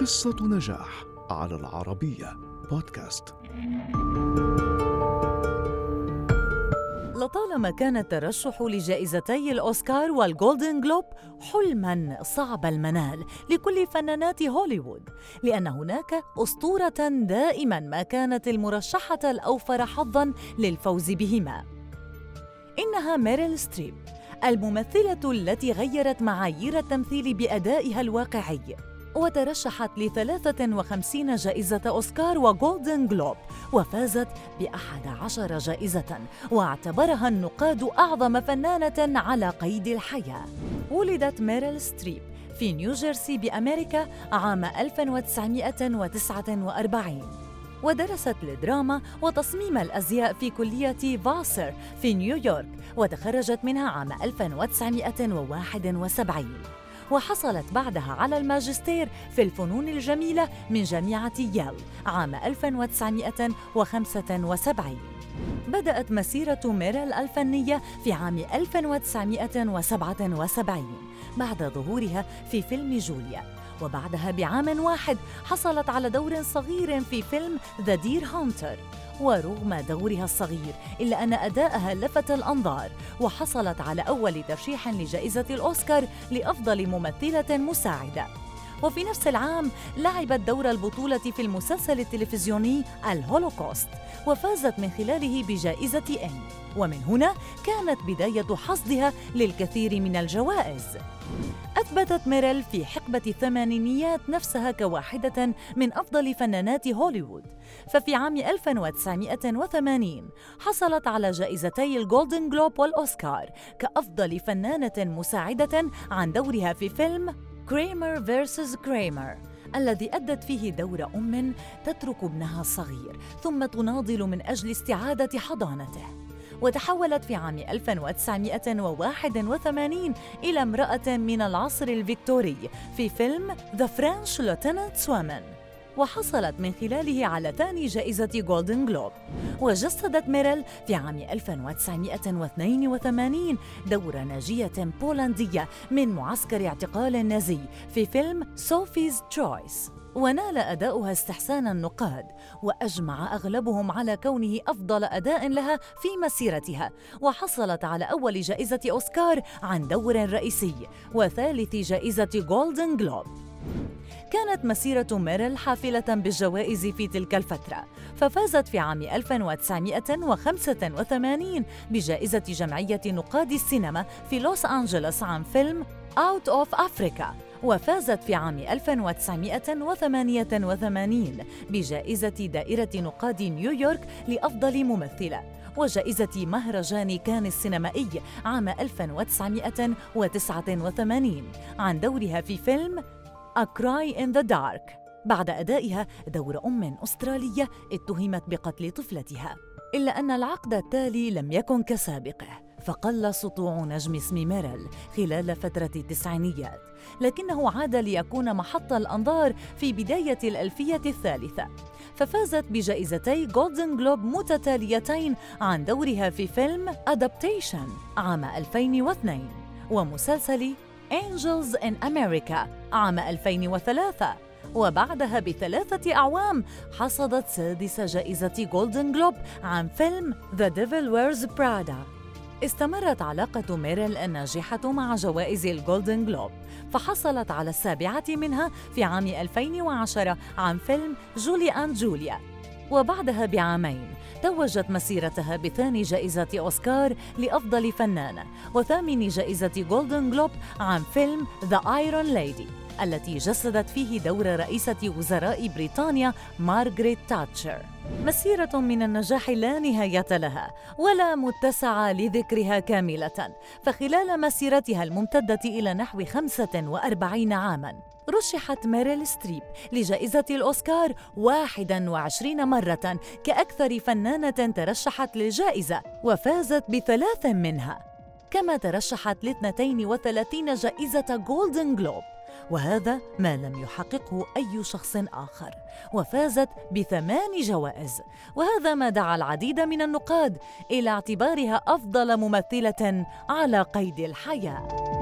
قصة نجاح على العربية بودكاست. لطالما كان الترشح لجائزتي الأوسكار والجولدن جلوب حلما صعب المنال لكل فنانات هوليوود لأن هناك أسطورة دائما ما كانت المرشحة الأوفر حظا للفوز بهما إنها ميريل ستريب الممثلة التي غيرت معايير التمثيل بأدائها الواقعي وترشحت ل 53 جائزة أوسكار وجولدن جلوب وفازت بأحد عشر جائزة واعتبرها النقاد أعظم فنانة على قيد الحياة. ولدت ميريل ستريب في نيوجيرسي بأمريكا عام 1949 ودرست الدراما وتصميم الأزياء في كلية فاسر في نيويورك وتخرجت منها عام 1971 وحصلت بعدها على الماجستير في الفنون الجميلة من جامعة ييل عام 1975 بدأت مسيرة ميريل الفنية في عام 1977 بعد ظهورها في فيلم جوليا. وبعدها بعام واحد حصلت على دور صغير في فيلم The Deer Hunter ورغم دورها الصغير إلا أن أداءها لفت الأنظار وحصلت على أول ترشيح لجائزة الأوسكار لأفضل ممثلة مساعدة. وفي نفس العام لعبت دور البطولة في المسلسل التلفزيوني الهولوكوست وفازت من خلاله بجائزة إيمي ومن هنا كانت بداية حصدها للكثير من الجوائز. أثبتت ميريل في حقبة الثمانينيات نفسها كواحدة من أفضل فنانات هوليوود. ففي عام 1980 حصلت على جائزتي الجولدن جلوب والأوسكار كأفضل فنانة مساعدة عن دورها في فيلم Kramer vs. Kramer الذي أدت فيه دور أم تترك ابنها الصغير ثم تناضل من أجل استعادة حضانته. وتحولت في عام 1981 إلى امرأة من العصر الفيكتوري في فيلم The French Lieutenant's Woman. وحصلت من خلاله على ثاني جائزة جولدن جلوب وجسدت ميريل في عام 1982 دور ناجية بولندية من معسكر اعتقال النازي في فيلم Sophie's Choice ونال أداؤها استحسان النقاد وأجمع أغلبهم على كونه أفضل أداء لها في مسيرتها. وحصلت على أول جائزة أوسكار عن دور رئيسي وثالث جائزة جولدن جلوب كانت مسيرة ميريل حافلة بالجوائز في تلك الفترة ففازت في عام 1985 بجائزة جمعية نقاد السينما في لوس أنجلوس عن فيلم Out of Africa وفازت في عام 1988 بجائزة دائرة نقاد نيويورك لأفضل ممثلة وجائزة مهرجان كان السينمائي عام 1989 عن دورها في فيلم A Cry in the Dark. بعد أدائها دور أم أسترالية اتهمت بقتل طفلتها. إلا أن العقد التالي لم يكن كسابقه فقل سطوع نجم اسم ميريل خلال فترة التسعينيات. لكنه عاد ليكون محط الأنظار في بداية الألفية الثالثة. ففازت بجائزتي جولدن جلوب متتاليتين عن دورها في فيلم Adaptation عام 2002 ومسلسل Angels in America عام 2003 وبعدها بثلاثة أعوام حصدت سادس جائزة جولدن جلوب عن فيلم The Devil Wears Prada. استمرت علاقة ميريل الناجحة مع جوائز الجولدن جلوب فحصلت على السابعة منها في عام 2010 عن فيلم Julie & Julia وبعدها بعامين توجت مسيرتها بثاني جائزة أوسكار لأفضل فنانة وثامن جائزة جولدن جلوب عن فيلم The Iron Lady التي جسدت فيه دور رئيسة وزراء بريطانيا مارغريت تاتشر. مسيرة من النجاح لا نهاية لها ولا متسع لذكرها كاملة. فخلال مسيرتها الممتدة إلى نحو 45 عاماً رشحت ميريل ستريب لجائزة الأوسكار 21 مرة كأكثر فنانة ترشحت للجائزة وفازت بثلاث منها. كما ترشحت ل 32 جائزة جولدن جلوب وهذا ما لم يحققه أي شخص آخر وفازت بثمان جوائز. وهذا ما دعا العديد من النقاد إلى اعتبارها أفضل ممثلة على قيد الحياة.